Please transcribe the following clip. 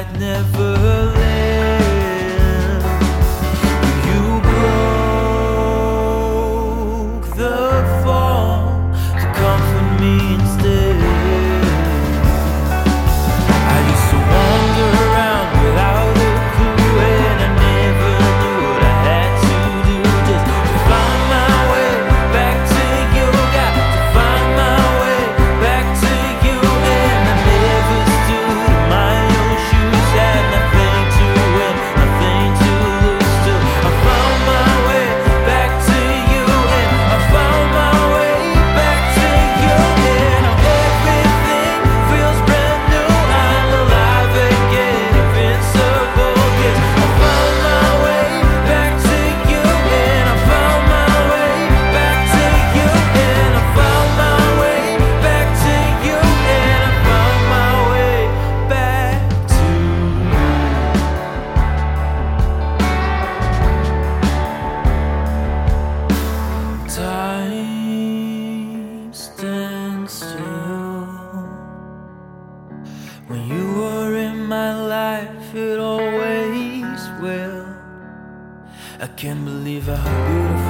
I'd never When you were in my life, it always will. I can't believe how beautiful.